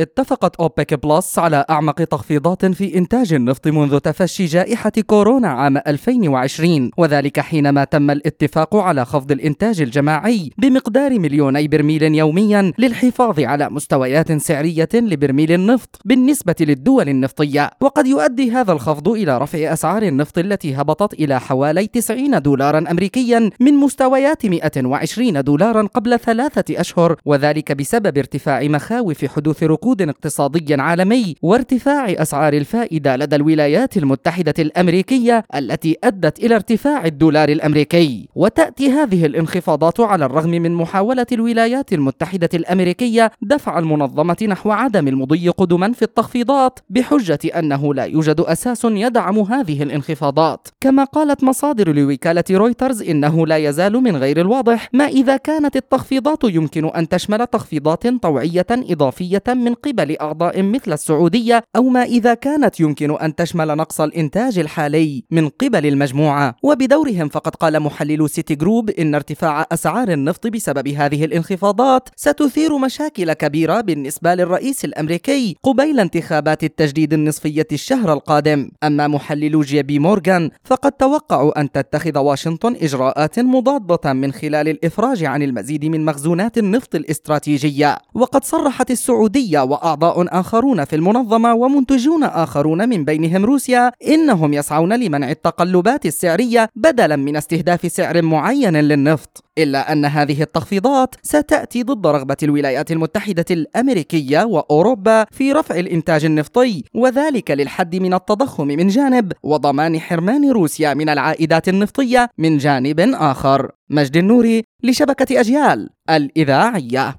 اتفقت أوبك بلس على أعمق تخفيضات في إنتاج النفط منذ تفشي جائحة كورونا عام 2020 وذلك حينما تم الاتفاق على خفض الإنتاج الجماعي بمقدار مليوني برميل يوميا للحفاظ على مستويات سعرية لبرميل النفط بالنسبة للدول النفطية. وقد يؤدي هذا الخفض إلى رفع أسعار النفط التي هبطت إلى حوالي 90 دولارا أمريكيا من مستويات 120 دولارا قبل ثلاثة أشهر وذلك بسبب ارتفاع مخاوف حدوث ركود اقتصادي عالمي وارتفاع أسعار الفائدة لدى الولايات المتحدة الأمريكية التي أدت إلى ارتفاع الدولار الأمريكي. وتأتي هذه الانخفاضات على الرغم من محاولة الولايات المتحدة الأمريكية دفع المنظمة نحو عدم المضي قدما في التخفيضات بحجة أنه لا يوجد أساس يدعم هذه الانخفاضات. كما قالت مصادر لوكالة رويترز إنه لا يزال من غير الواضح ما إذا كانت التخفيضات يمكن أن تشمل تخفيضات طوعية إضافية من قبل أعضاء مثل السعودية أو ما إذا كانت يمكن أن تشمل نقص الإنتاج الحالي من قبل المجموعة. وبدورهم فقد قال محلل سيتي جروب إن ارتفاع أسعار النفط بسبب هذه الانخفاضات ستثير مشاكل كبيرة بالنسبة للرئيس الأمريكي قبيل انتخابات التجديد النصفية الشهر القادم. أما محلل جي بي مورغان فقد توقعوا أن تتخذ واشنطن إجراءات مضادة من خلال الإفراج عن المزيد من مخزونات النفط الاستراتيجية. وقد صرحت السعودية وأعضاء آخرون في المنظمة ومنتجون آخرون من بينهم روسيا إنهم يسعون لمنع التقلبات السعرية بدلا من استهداف سعر معين للنفط. إلا أن هذه التخفيضات ستأتي ضد رغبة الولايات المتحدة الأمريكية وأوروبا في رفع الإنتاج النفطي وذلك للحد من التضخم من جانب وضمان حرمان روسيا من العائدات النفطية من جانب آخر. مجد النوري لشبكة أجيال الإذاعية.